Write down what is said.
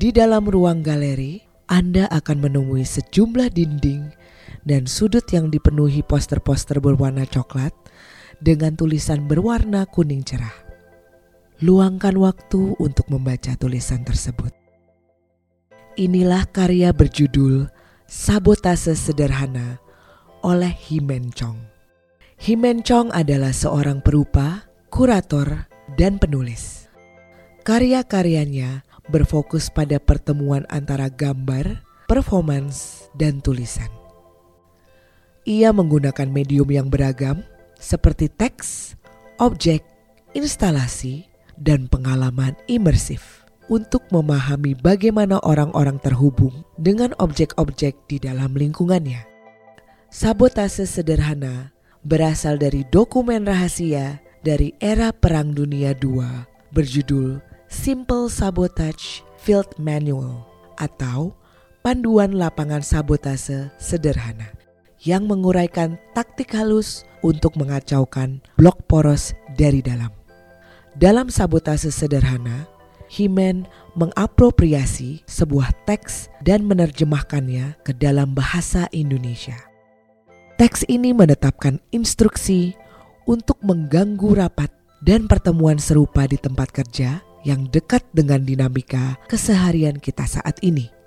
Di dalam ruang galeri, Anda akan menemui sejumlah dinding dan sudut yang dipenuhi poster-poster berwarna coklat dengan tulisan berwarna kuning cerah. Luangkan waktu untuk membaca tulisan tersebut. Inilah karya berjudul Sabotase Sederhana oleh Himen Chong. Himen Chong adalah seorang perupa, kurator, dan penulis. Karya-karyanya berfokus pada pertemuan antara gambar, performance, dan tulisan. Ia menggunakan medium yang beragam seperti teks, objek, instalasi, dan pengalaman imersif untuk memahami bagaimana orang-orang terhubung dengan objek-objek di dalam lingkungannya. Sabotase sederhana berasal dari dokumen rahasia dari era Perang Dunia II berjudul Simple Sabotage Field Manual atau Panduan Lapangan Sabotase Sederhana yang menguraikan taktik halus untuk mengacaukan blok poros dari dalam. Dalam sabotase sederhana, Himen mengapropriasi sebuah teks dan menerjemahkannya ke dalam bahasa Indonesia. Teks ini menetapkan instruksi untuk mengganggu rapat dan pertemuan serupa di tempat kerja yang dekat dengan dinamika keseharian kita saat ini